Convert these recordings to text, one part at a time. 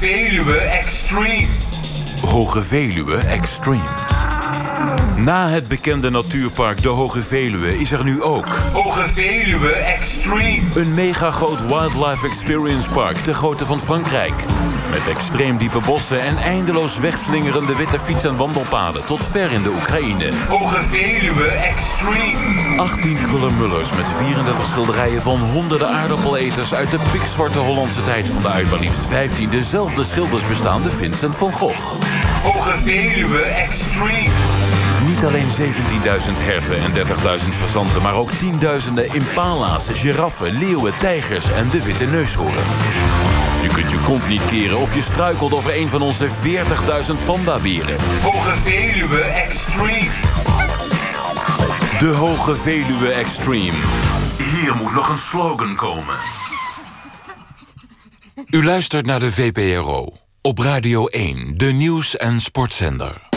Veluwe Extreme. Hoge Veluwe Extreme. Na het bekende natuurpark De Hoge Veluwe is er nu ook... Hoge Veluwe Extreme. Een mega groot wildlife experience park de grootte van Frankrijk. Met extreem diepe bossen en eindeloos wegslingerende witte fiets- en wandelpaden... tot ver in de Oekraïne. Hoge Veluwe Extreme. 18 krullenmullers met 34 schilderijen van honderden aardappeleters... uit de pikzwarte Hollandse tijd van de uit maar liefst 15 dezelfde schilders bestaande Vincent van Gogh. Hoge Veluwe Extreme. Niet alleen 17.000 herten en 30.000 fazanten... maar ook tienduizenden impala's, giraffen, leeuwen, tijgers en de witte neushoorn. Je kunt je kont niet keren of je struikelt over een van onze 40.000 pandaberen. Hoge Veluwe Extreme. De Hoge Veluwe Extreme. Hier moet nog een slogan komen. U luistert naar de VPRO. Op Radio 1, de nieuws- en sportzender.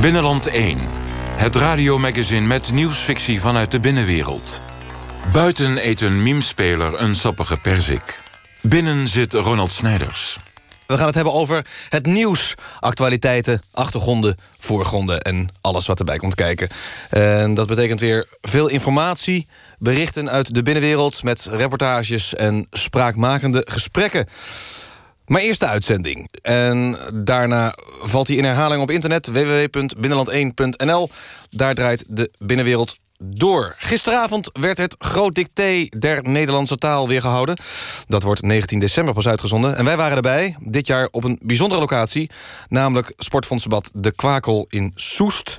Binnenland 1. Het radiomagazine met nieuwsfictie vanuit de binnenwereld. Buiten eet een memespeler een sappige perzik. Binnen zit Ronald Snijders. We gaan het hebben over het nieuws, actualiteiten, achtergronden, voorgronden en alles wat erbij komt kijken. En dat betekent weer veel informatie, berichten uit de binnenwereld met reportages en spraakmakende gesprekken. Maar eerst de uitzending. En daarna valt hij in herhaling op internet www.binnenland1.nl. Daar draait de binnenwereld door. Gisteravond werd het Groot Dicté der Nederlandse taal weer gehouden. Dat wordt 19 december pas uitgezonden. En wij waren erbij, dit jaar op een bijzondere locatie... namelijk Sportfondsbad De Kwakel in Soest.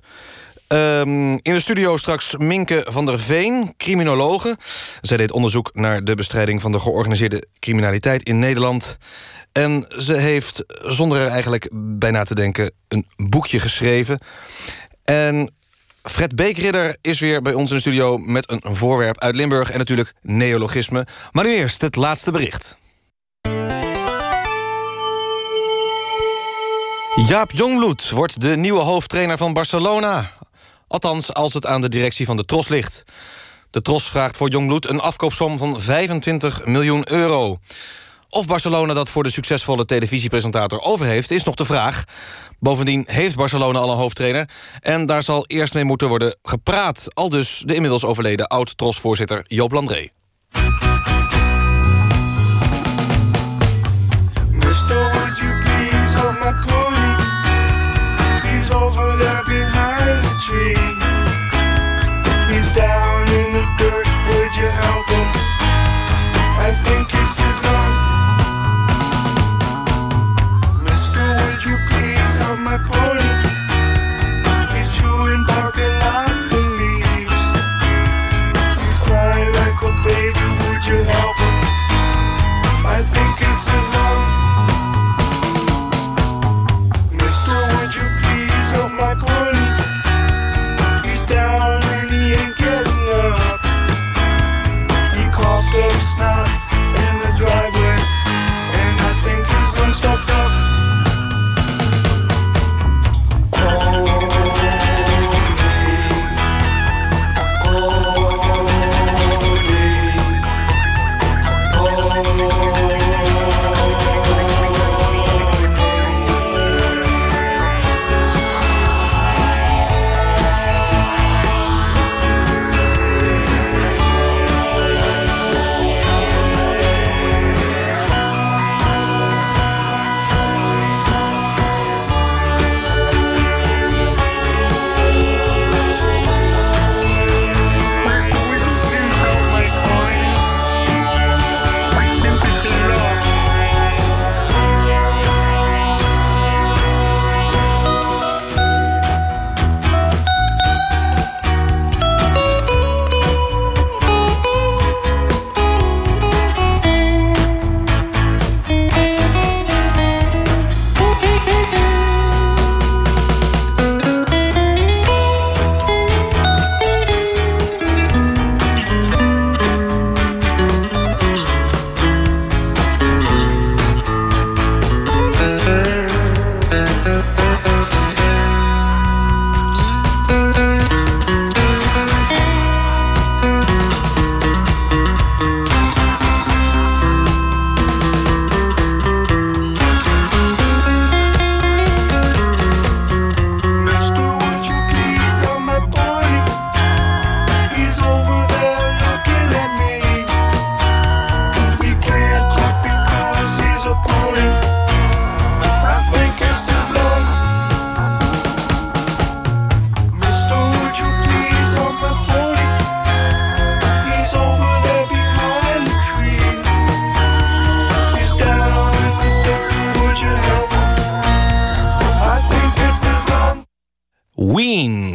Um, in de studio straks Minke van der Veen, criminologe. Zij deed onderzoek naar de bestrijding van de georganiseerde criminaliteit in Nederland. En ze heeft, zonder er eigenlijk bij na te denken, een boekje geschreven. En Fred Beekridder is weer bij ons in de studio... met een voorwerp uit Limburg en natuurlijk neologisme. Maar nu eerst het laatste bericht. Jaap Jongbloed wordt de nieuwe hoofdtrainer van Barcelona. Althans, als het aan de directie van de Tros ligt. De Tros vraagt voor Jongbloed een afkoopsom van 25 miljoen euro. Of Barcelona dat voor de succesvolle televisiepresentator over heeft... is nog de vraag. Bovendien heeft Barcelona al een hoofdtrainer... en daar zal eerst mee moeten worden gepraat. Al dus de inmiddels overleden oud-trosvoorzitter Joop Landré. assim.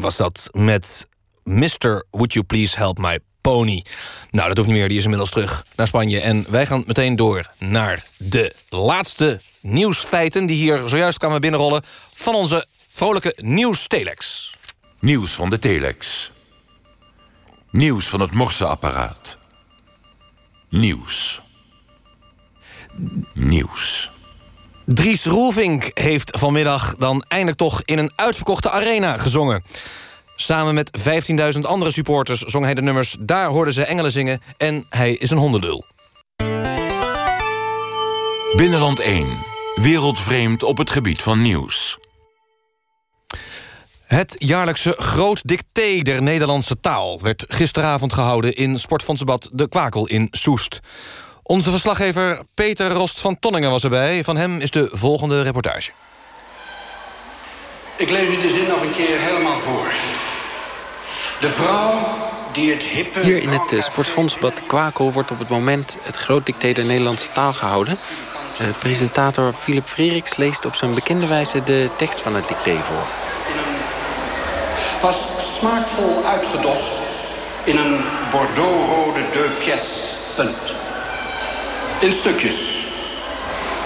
Was dat met Mr. Would You Please Help My Pony. Nou, dat hoeft niet meer, die is inmiddels terug naar Spanje. En wij gaan meteen door naar de laatste nieuwsfeiten... die hier zojuist kwamen binnenrollen van onze vrolijke nieuws-telex. Nieuws van de telex. Nieuws van het morseapparaat. Nieuws. Nieuws. Dries Roelvink heeft vanmiddag dan eindelijk toch in een uitverkochte arena gezongen. Samen met 15.000 andere supporters zong hij de nummers Daar hoorden ze engelen zingen en Hij is een hondenlul. Binnenland 1. Wereldvreemd op het gebied van nieuws. Het jaarlijkse Groot Dicté der Nederlandse taal... werd gisteravond gehouden in Sportfondsbad De Kwakel in Soest. Onze verslaggever Peter Rost van Tonningen was erbij. Van hem is de volgende reportage. Ik lees u de zin nog een keer helemaal voor. De vrouw die het hippe... Hier in het uh, Sportfondsbad Kwakel wordt op het moment... het Groot Dicté der Nederlandse taal gehouden. Uh, presentator Philip Freriks leest op zijn bekende wijze... de tekst van het dicté voor. Was smaakvol uitgedost in een bordeauxrode deux pièces. Punt. In stukjes.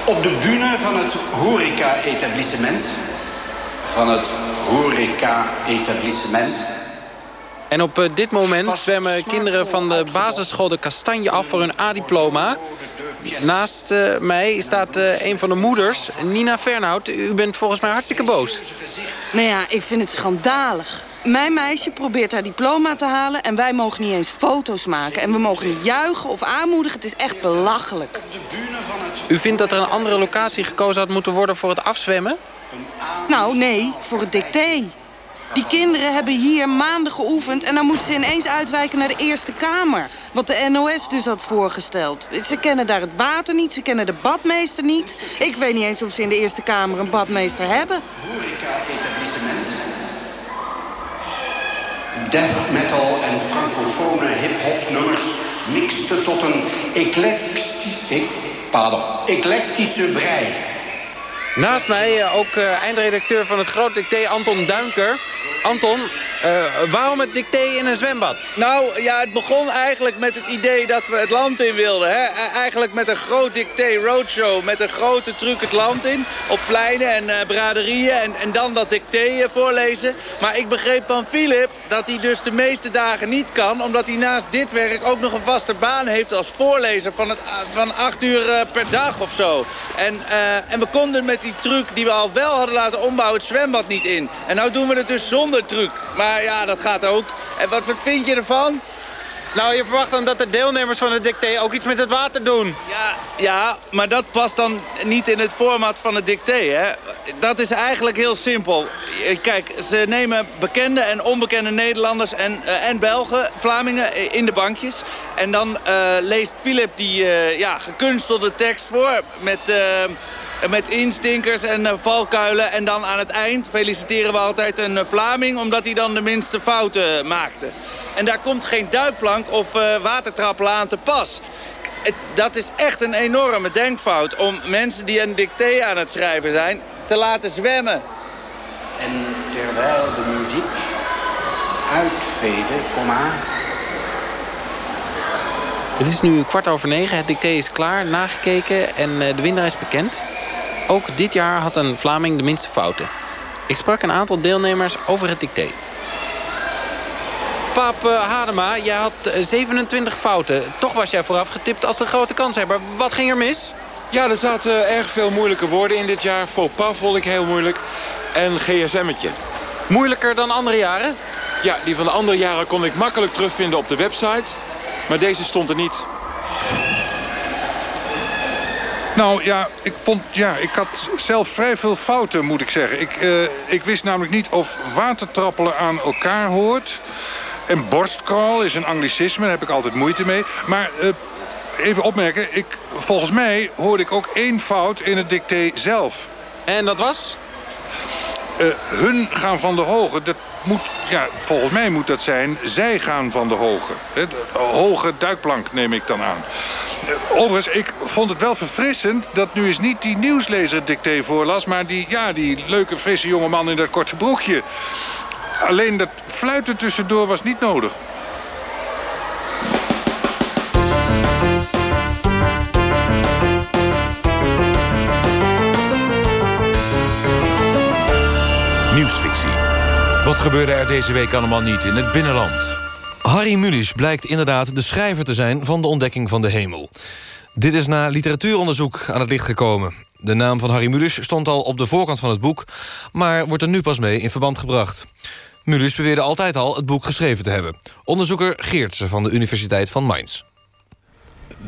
Op de bühne van het horeca-etablissement... van het horeca-etablissement... En op uh, dit moment zwemmen kinderen van de basisschool de Kastanje af voor hun A-diploma. Naast uh, mij staat uh, een van de moeders, Nina Fernhout. U bent volgens mij hartstikke boos. Nou ja, ik vind het schandalig. Mijn meisje probeert haar diploma te halen... en wij mogen niet eens foto's maken. En we mogen niet juichen of aanmoedigen. Het is echt belachelijk. U vindt dat er een andere locatie gekozen had moeten worden voor het afzwemmen? Nou, nee, voor het dicté. Die kinderen hebben hier maanden geoefend... en dan moeten ze ineens uitwijken naar de Eerste Kamer. Wat de NOS dus had voorgesteld. Ze kennen daar het water niet, ze kennen de badmeester niet. Ik weet niet eens of ze in de Eerste Kamer een badmeester hebben. Horeca-etablissement. Death metal en francofone hip-hop nummers mixten tot een eclectische, eclectische brei. Naast mij uh, ook uh, eindredacteur van het Groot Dicté, Anton Duinker. Anton, uh, waarom het dicté in een zwembad? Nou, ja, het begon eigenlijk met het idee dat we het land in wilden. Hè? Eigenlijk met een groot dicté roadshow, met een grote truc het land in. Op pleinen en braderieën en, en dan dat dicté voorlezen. Maar ik begreep van Philip dat hij dus de meeste dagen niet kan... omdat hij naast dit werk ook nog een vaste baan heeft als voorlezer... van, het, van acht uur per dag of zo. En, en we konden met die truc die we al wel hadden laten ombouwen het zwembad niet in. En nou doen we het dus zonder truc. Maar ja, dat gaat ook. En wat, wat vind je ervan? Nou, je verwacht dan dat de deelnemers van het dicté ook iets met het water doen. Ja, ja, maar dat past dan niet in het format van het dicté, hè. Dat is eigenlijk heel simpel. Kijk, ze nemen bekende en onbekende Nederlanders en, uh, en Belgen, Vlamingen, in de bankjes. En dan uh, leest Philip die uh, ja, gekunstelde tekst voor met met instinkers en uh, valkuilen. En dan aan het eind feliciteren we altijd een uh, Vlaming... omdat hij dan de minste fouten maakte. En daar komt geen duikplank of uh, watertrappelen aan te pas. Het, dat is echt een enorme denkfout... om mensen die een dicté aan het schrijven zijn te laten zwemmen. En terwijl de muziek uitvede, komma... Het is nu kwart over negen, het dicté is klaar, nagekeken en de winnaar is bekend. Ook dit jaar had een Vlaming de minste fouten. Ik sprak een aantal deelnemers over het dicté. Paap uh, Hadema, jij had 27 fouten. Toch was jij vooraf getipt als de grote kanshebber. Wat ging er mis? Ja, er zaten erg veel moeilijke woorden in dit jaar. Faux pas vond ik heel moeilijk. En gsm'tje. Moeilijker dan andere jaren? Ja, die van de andere jaren kon ik makkelijk terugvinden op de website. Maar deze stond er niet. Nou ja, ik vond, ja, ik had zelf vrij veel fouten, moet ik zeggen. Ik, uh, ik wist namelijk niet of watertrappelen aan elkaar hoort. En borstkraal is een anglicisme, daar heb ik altijd moeite mee. Maar uh, even opmerken, ik, volgens mij hoorde ik ook één fout in het dicté zelf. En dat was? Uh, hun gaan van de hoge, dat moet, ja, volgens mij moet dat zijn... zij gaan van de hoge. De hoge duikplank neem ik dan aan. Overigens, ik vond het wel verfrissend... dat nu eens niet die nieuwslezer dicté voorlas... maar die, ja, die leuke, frisse jongeman in dat korte broekje. Alleen dat fluiten tussendoor was niet nodig. Gebeurde er deze week allemaal niet in het binnenland? Harry Mulisch blijkt inderdaad de schrijver te zijn van de ontdekking van de hemel. Dit is na literatuuronderzoek aan het licht gekomen. De naam van Harry Mulisch stond al op de voorkant van het boek... maar wordt er nu pas mee in verband gebracht. Mulisch beweerde altijd al het boek geschreven te hebben. Onderzoeker Geertsen van de Universiteit van Mainz.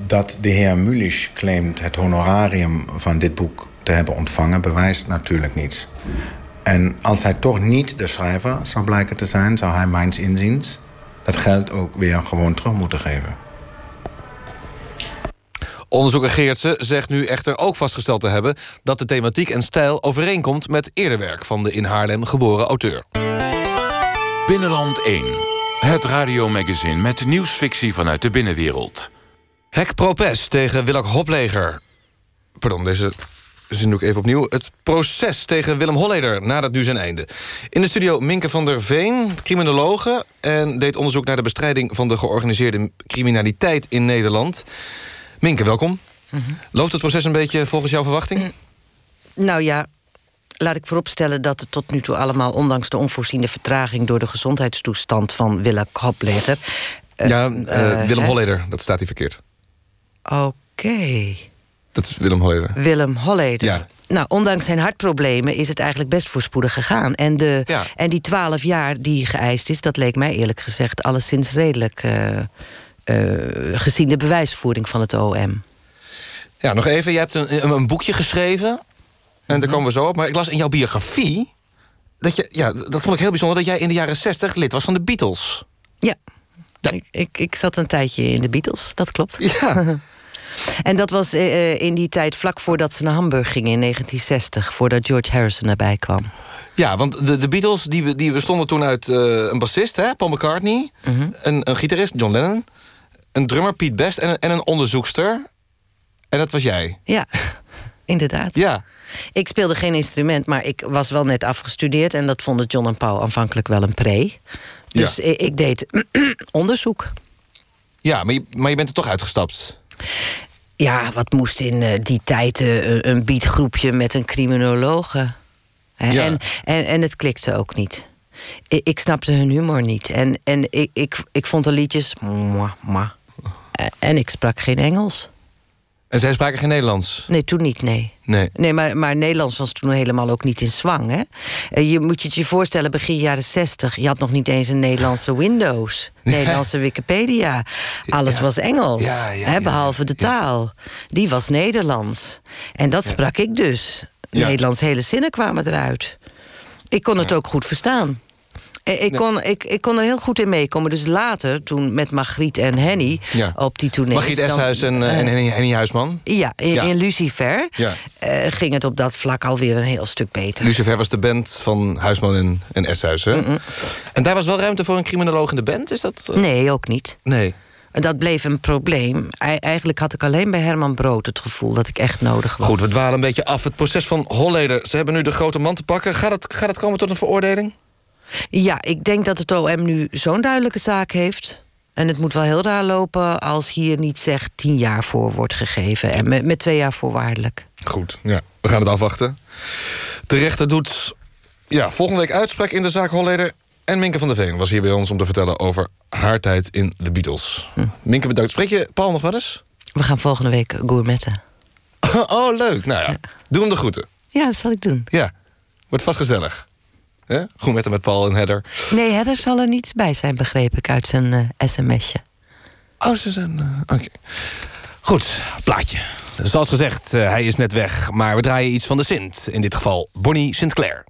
Dat de heer Mulisch claimt het honorarium van dit boek te hebben ontvangen... bewijst natuurlijk niets. En als hij toch niet de schrijver zou blijken te zijn... zou hij mijns inziens dat geld ook weer gewoon terug moeten geven. Onderzoeker Geertsen zegt nu echter ook vastgesteld te hebben... dat de thematiek en stijl overeenkomt met eerder werk... van de in Haarlem geboren auteur. Binnenland 1. Het radiomagazine met nieuwsfictie vanuit de binnenwereld. Hek Propes tegen Willak Hopleger. Pardon, deze zin doe ik even opnieuw. Het proces tegen Willem Holleder nadat nu zijn einde. In de studio Minke van der Veen, criminologe... en deed onderzoek naar de bestrijding van de georganiseerde criminaliteit in Nederland. Minke, welkom. Loopt het proces een beetje volgens jouw verwachting? Nou ja, laat ik vooropstellen dat het tot nu toe allemaal... ondanks de onvoorziene vertraging door de gezondheidstoestand van Willem Hopleger... eh, ja, eh, eh, Willem hè? Holleder, dat staat hier verkeerd. Oké. Dat is Willem Holleder. Willem Holleder. Ja. Nou, ondanks zijn hartproblemen is het eigenlijk best voorspoedig gegaan. En, de, Ja. en die twaalf jaar die geëist is, dat leek mij eerlijk gezegd alleszins redelijk. eh, eh, gezien de bewijsvoering van het OM. Ja, nog even. Je hebt een, een, boekje geschreven. En daar komen we zo op. Maar ik las in jouw biografie... Dat, je, ja, dat vond ik heel bijzonder... dat jij in de jaren 60 lid was van de Beatles. Ja. Ik, ik, ik zat een tijdje in de Beatles, dat klopt. Ja. en dat was eh, eh, in die tijd vlak voordat ze naar Hamburg gingen in 1960, voordat George Harrison erbij kwam. Ja, want de, de Beatles die, die bestonden toen uit eh, een bassist, hè, Paul McCartney... een, een gitarist, John Lennon... een drummer, Pete Best... en, een- en een onderzoekster. En dat was jij. Ja, inderdaad. Ja. Ik speelde geen instrument, maar ik was wel net afgestudeerd... en dat vonden John en Paul aanvankelijk wel een pre. Dus Ja. ik, ik deed onderzoek. Ja, maar je, maar je bent er toch uitgestapt. Ja, wat moest in eh, die tijd eh, een- beatgroepje met een criminologe? Ja. En, en, en het klikte ook niet. Ik, ik snapte hun humor niet. En, en ik, ik, ik vond de liedjes... mwah, mwah. Eh, En ik sprak geen Engels. En zij spraken geen Nederlands. Nee, toen niet, nee. Nee. Nee, maar, maar Nederlands was toen helemaal ook niet in zwang. Hè? Eh, Je moet je het je voorstellen, begin jaren zestig... je had nog niet eens een Nederlandse Windows. Nederlandse Wikipedia. Alles was Engels, Ja, ja, hè, behalve de taal. Die was Nederlands. En dat sprak ik dus. Nederlands hele zinnen kwamen eruit. Ik kon het ook goed verstaan. Eh, Ik kon, ik, ik kon er heel goed in meekomen. Dus later, toen met Margriet en Henny Ja. op die tournee... Margriet Eshuis en, eh, en Henny, Henny Huisman. Ja, in, Ja. in Lucifer Ja. eh, ging het op dat vlak alweer een heel stuk beter. Lucifer was de band van Huisman en, en Eshuis, hè? En daar was wel ruimte voor een criminoloog in de band? Is dat... eh, Nee, ook niet. Nee. Dat bleef een probleem. Ei- Eigenlijk had ik alleen bij Herman Brood het gevoel dat ik echt nodig was. Goed, we dwalen een beetje af. Het proces van Holleder. Ze hebben nu de grote man te pakken. Gaat het, gaat het komen tot een veroordeling? Ja, ik denk dat het OM nu zo'n duidelijke zaak heeft. En het moet wel heel raar lopen als hier niet zeg tien jaar voor wordt gegeven. En met, met twee jaar voorwaardelijk. Goed, ja. We gaan het afwachten. De rechter doet ja, volgende week uitspraak in de zaak Holleder. En Minke van der Veen was hier bij ons om te vertellen over haar tijd in de Beatles. Minke, bedankt. Spreek je Paul nog wel eens? We gaan volgende week gourmetten. oh, leuk. Nou ja, doe hem de groeten. Ja, dat zal ik doen. Ja, wordt vast gezellig. Hè? Goed met hem met Paul en Heather. Nee, Hedder zal er niets bij zijn, begreep ik uit zijn eh, sms'je. Oh, ze zijn... eh, Oké. Goed, plaatje. Zoals gezegd, eh, hij is net weg. Maar we draaien iets van de Sint. In dit geval Bonnie Sinclair.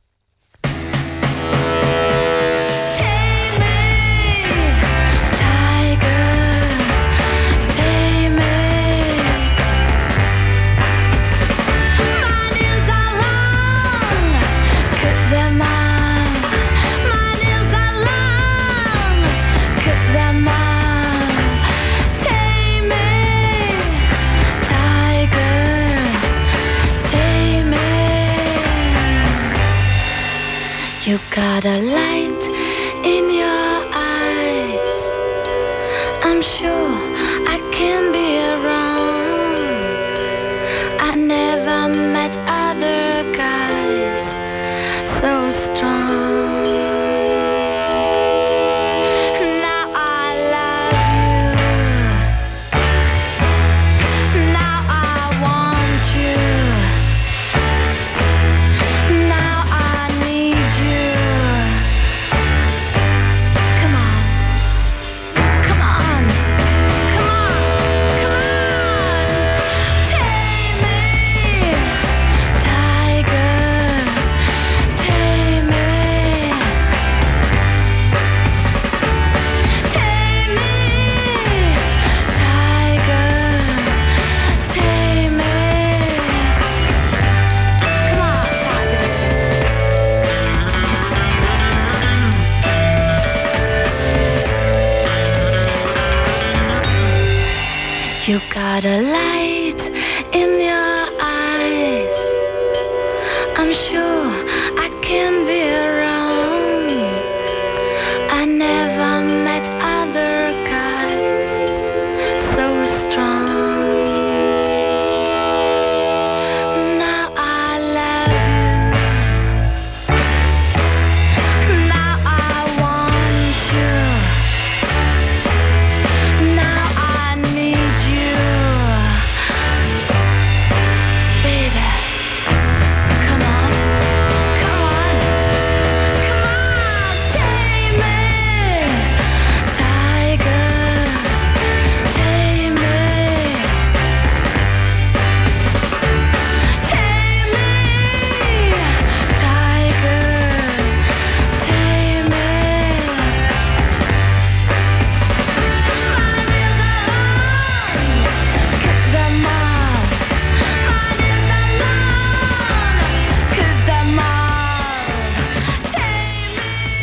Got a light in your eyes. I'm sure I can be wrong. I never met other a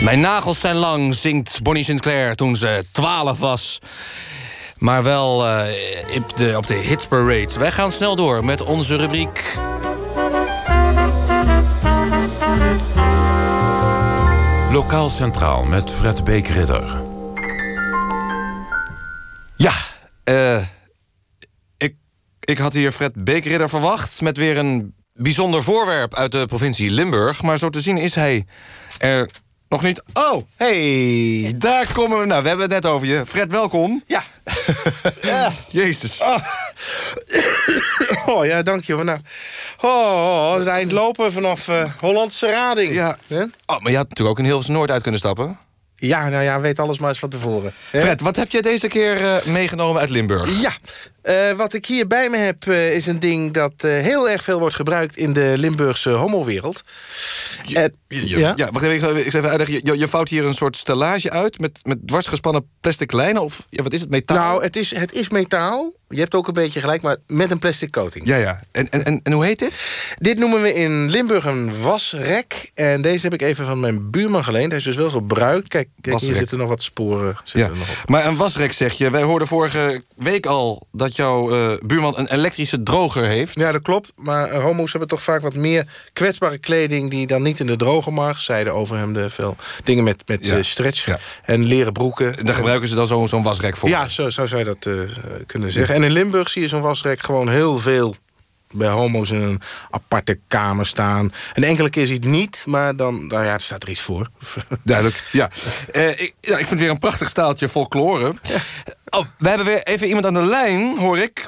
Mijn nagels zijn lang, zingt Bonnie Sinclair toen ze 12 was. Maar wel eh, op, de, op de hitparade. Wij gaan snel door met onze rubriek... Lokaal Centraal met Fred Beek-Ridder. Ja, eh, ik, ik had hier Fred Beekridder verwacht... met weer een bijzonder voorwerp uit de provincie Limburg. Maar zo te zien is hij er nog niet... Oh, hey, daar komen we. Nou, we hebben het net over je. Fred, welkom. Ja. ja. Jezus. Oh ja, dank je. Nou, oh, het eind lopen vanaf eh, Hollandse Rading. Ja. Oh, maar je had natuurlijk ook in Hilversum Noord uit kunnen stappen. Ja, nou ja, weet alles maar eens van tevoren. Fred, wat heb je deze keer eh, meegenomen uit Limburg? Ja, eh, wat ik hier bij me heb eh, is een ding dat eh, heel erg veel wordt gebruikt in de Limburgse homowereld. Je, je- ja? wacht even, ik zal, ik zal even uitleggen. Je, je vouwt hier een soort stellage uit met, met dwarsgespannen plastic lijnen. Of ja, wat is het, metaal? Nou, het is, het is metaal. Je hebt ook een beetje gelijk, maar met een plastic coating. Ja, ja. En, en, en, en hoe heet dit? Dit noemen we in Limburg een wasrek. En deze heb ik even van mijn buurman geleend. Hij is dus wel gebruikt. Kijk, kijk hier zitten nog wat sporen zitten Ja. nog op. Maar een wasrek zeg je. Wij hoorden vorige week al dat jouw eh, buurman een elektrische droger heeft. Ja, dat klopt. Maar eh, homo's hebben toch vaak wat meer kwetsbare kleding... die dan niet in de droger mag. Zeiden over hem de veel dingen met, met Ja. eh, stretch Ja. en leren broeken. Daar gebruiken ze dan zo'n wasrek voor. Ja, zo zou zij dat kunnen zeggen. En in Limburg zie je zo'n wasrek gewoon heel veel bij homo's in een aparte kamer staan. Een enkele keer zie je het niet, maar dan nou ja, er staat er iets voor. Duidelijk, ja. Eh, ik, ja. Ik vind het weer een prachtig staaltje folklore. Oh, we hebben weer even iemand aan de lijn, hoor ik.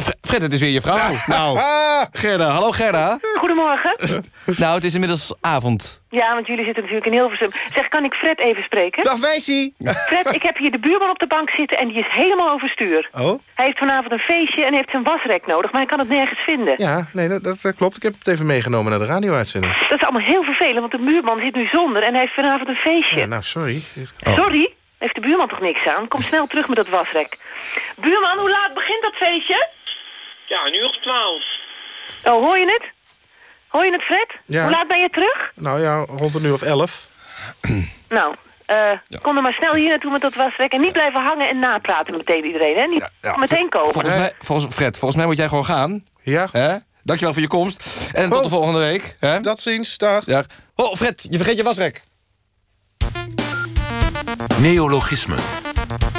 Fre- Fred, het is weer je vrouw. Nou, Gerda. Hallo Gerda. Goedemorgen. Nou, het is inmiddels avond. Ja, want jullie zitten natuurlijk in Hilversum. Zeg, kan ik Fred even spreken? Dag meisje. Fred, ik heb hier de buurman op de bank zitten en die is helemaal overstuur. Oh? Hij heeft vanavond een feestje en heeft zijn wasrek nodig, maar hij kan het nergens vinden. Ja, nee, dat, dat klopt. Ik heb het even meegenomen naar de radio-uitzending. Dat is allemaal heel vervelend, want de buurman zit nu zonder en hij heeft vanavond een feestje. Ja, nou, sorry. Sorry? Heeft de buurman toch niks aan? Kom snel terug met dat wasrek. Buurman, hoe laat begint dat feestje? Ja, nu of twaalf. Oh, hoor je het? Hoor je het, Fred? Ja. Hoe laat ben je terug? Nou ja, rond een uur of elf. Nou, eh, kom dan maar snel hier naartoe met dat wasrek. En niet blijven hangen en napraten meteen iedereen, hè? Niet meteen komen. Volgens mij, volgens, Fred, volgens mij moet jij gewoon gaan. Ja. Hè? Dankjewel voor je komst. En tot de volgende week. Hè? Dat ziens, dag. Ja. Oh, Fred, je vergeet je wasrek. Neologismen.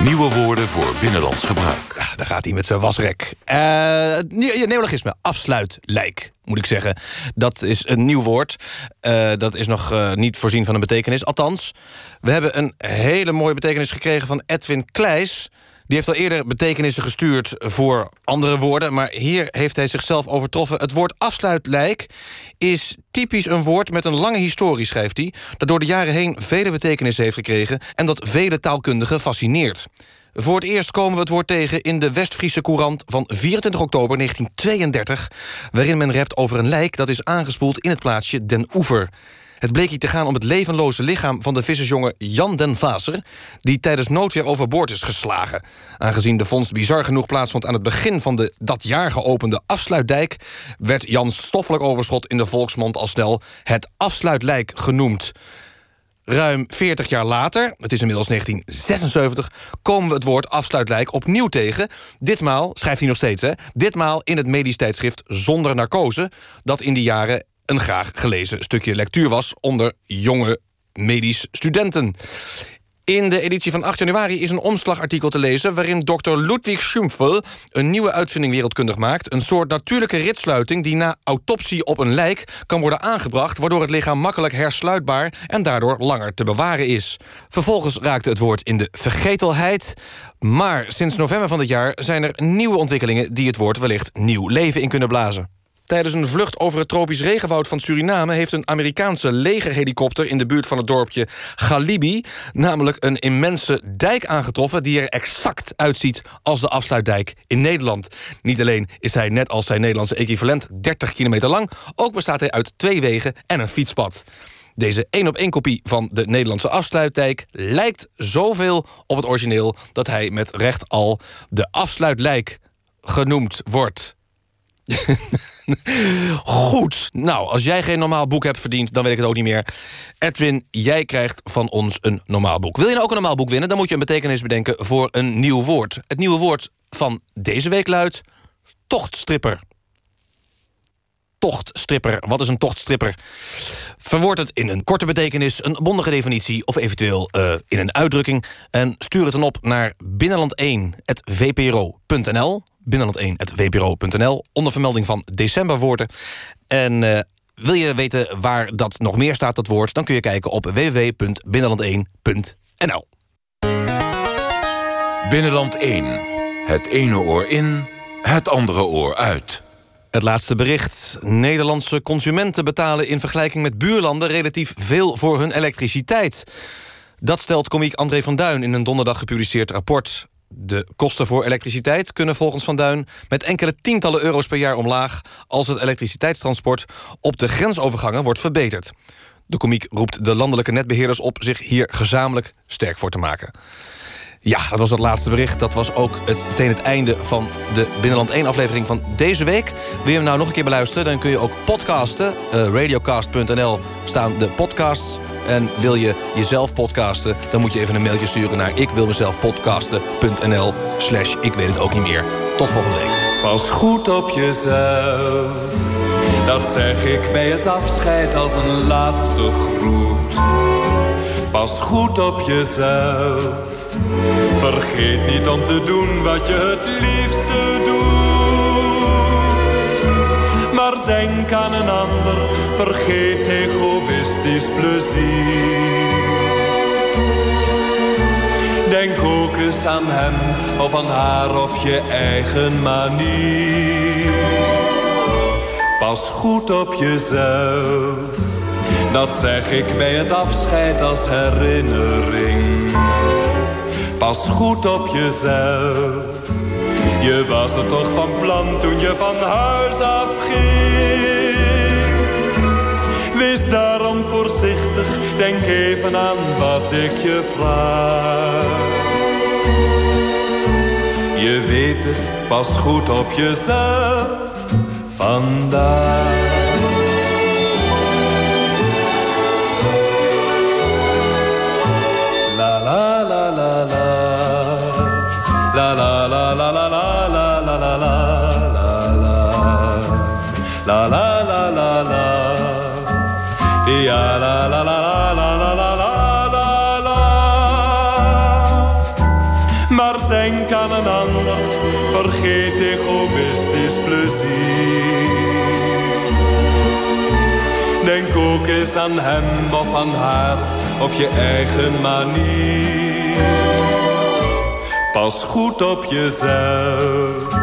Nieuwe woorden voor binnenlands gebruik. Daar gaat hij met zijn wasrek. Ja, neologisme, afsluitlijk, moet ik zeggen. Dat is een nieuw woord. Eh, dat is nog eh, niet voorzien van een betekenis. Althans, we hebben een hele mooie betekenis gekregen van Edwin Kleijs. Die heeft al eerder betekenissen gestuurd voor andere woorden... maar hier heeft hij zichzelf overtroffen. Het woord afsluitlijk is typisch een woord met een lange historie, schrijft hij... dat door de jaren heen vele betekenissen heeft gekregen... en dat vele taalkundigen fascineert. Voor het eerst komen we het woord tegen in de West-Friese Courant van 24 oktober 1932... waarin men rept over een lijk dat is aangespoeld in het plaatsje Den Oever. Het bleek hier te gaan om het levenloze lichaam van de vissersjongen Jan den Vaser... die tijdens noodweer overboord is geslagen. Aangezien de vondst bizar genoeg plaatsvond aan het begin van de dat jaar geopende afsluitdijk... werd Jans stoffelijk overschot in de volksmond al snel het afsluitlijk genoemd. Ruim 40 jaar later, het is inmiddels 1976... komen we het woord afsluitlijk opnieuw tegen. Ditmaal, schrijft hij nog steeds, hè, ditmaal in het medisch tijdschrift Zonder Narcose... dat in die jaren een graag gelezen stukje lectuur was... onder jonge medisch studenten. In de editie van 8 januari is een omslagartikel te lezen... waarin dokter Ludwig Schumpfel een nieuwe uitvinding wereldkundig maakt. Een soort natuurlijke ritsluiting die na autopsie op een lijk... kan worden aangebracht, waardoor het lichaam makkelijk hersluitbaar... en daardoor langer te bewaren is. Vervolgens raakte het woord in de vergetelheid... maar sinds november van dit jaar zijn er nieuwe ontwikkelingen... die het woord wellicht nieuw leven in kunnen blazen. Tijdens een vlucht over het tropisch regenwoud van Suriname... heeft een Amerikaanse legerhelikopter in de buurt van het dorpje Galibi... namelijk een immense dijk aangetroffen... die er exact uitziet als de afsluitdijk in Nederland. Niet alleen is hij net als zijn Nederlandse equivalent 30 kilometer lang... ook bestaat hij uit twee wegen en een fietspad. Deze één-op-één kopie van de Nederlandse afsluitdijk... lijkt zoveel op het origineel dat hij met recht al de afsluitlijk genoemd wordt. Goed. Nou, als jij geen normaal boek hebt verdiend, dan weet ik het ook niet meer. Edwin, jij krijgt van ons een normaal boek. Wil je nou ook een normaal boek winnen, dan moet je een betekenis bedenken voor een nieuw woord. Het nieuwe woord van deze week luidt tochtstripper. Tochtstripper. Wat is een tochtstripper? Verwoord het in een korte betekenis, een bondige definitie... of eventueel eh, in een uitdrukking. En stuur het dan op naar binnenland1.vpro.nl. Binnenland1.vpro.nl. Onder vermelding van decemberwoorden. En eh, wil je weten waar dat nog meer staat, dat woord... dan kun je kijken op www.binnenland1.nl. Binnenland 1. Het ene oor in, het andere oor uit. Het laatste bericht. Nederlandse consumenten betalen in vergelijking met buurlanden... relatief veel voor hun elektriciteit. Dat stelt komiek André van Duin in een donderdag gepubliceerd rapport. De kosten voor elektriciteit kunnen volgens Van Duin... met enkele tientallen euro's per jaar omlaag... als het elektriciteitstransport op de grensovergangen wordt verbeterd. De komiek roept de landelijke netbeheerders op... zich hier gezamenlijk sterk voor te maken. Ja, dat was het laatste bericht. Dat was ook het, meteen het einde van de Binnenland 1 aflevering van deze week. Wil je hem nou nog een keer beluisteren, dan kun je ook podcasten. Eh, radiocast.nl staan de podcasts. En wil je jezelf podcasten, dan moet je even een mailtje sturen naar ikwilmezelfpodcasten.nl slash ik weet het ook niet meer. Tot volgende week. Pas goed op jezelf. Dat zeg ik bij het afscheid als een laatste groet. Pas goed op jezelf. Vergeet niet om te doen wat je het liefste doet. Maar denk aan een ander, vergeet egoïstisch plezier. Denk ook eens aan hem of aan haar op je eigen manier. Pas goed op jezelf, dat zeg ik bij het afscheid als herinnering. Pas goed op jezelf, je was er toch van plan toen je van huis afging. Wees daarom voorzichtig, denk even aan wat ik je vraag. Je weet het, pas goed op jezelf vandaag. Is plezier. Denk ook eens aan hem of aan haar op je eigen manier. Pas goed op jezelf,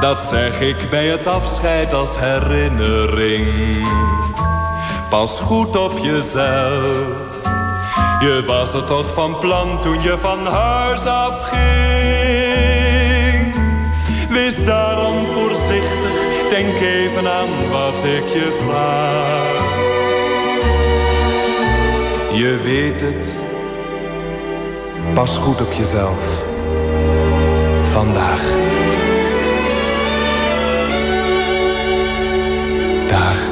dat zeg ik bij het afscheid als herinnering. Pas goed op jezelf. Je was er toch van plan toen je van huis afging. Wees daarom voorzichtig, denk even aan wat ik je vraag. Je weet het, pas goed op jezelf. Vandaag. Dag.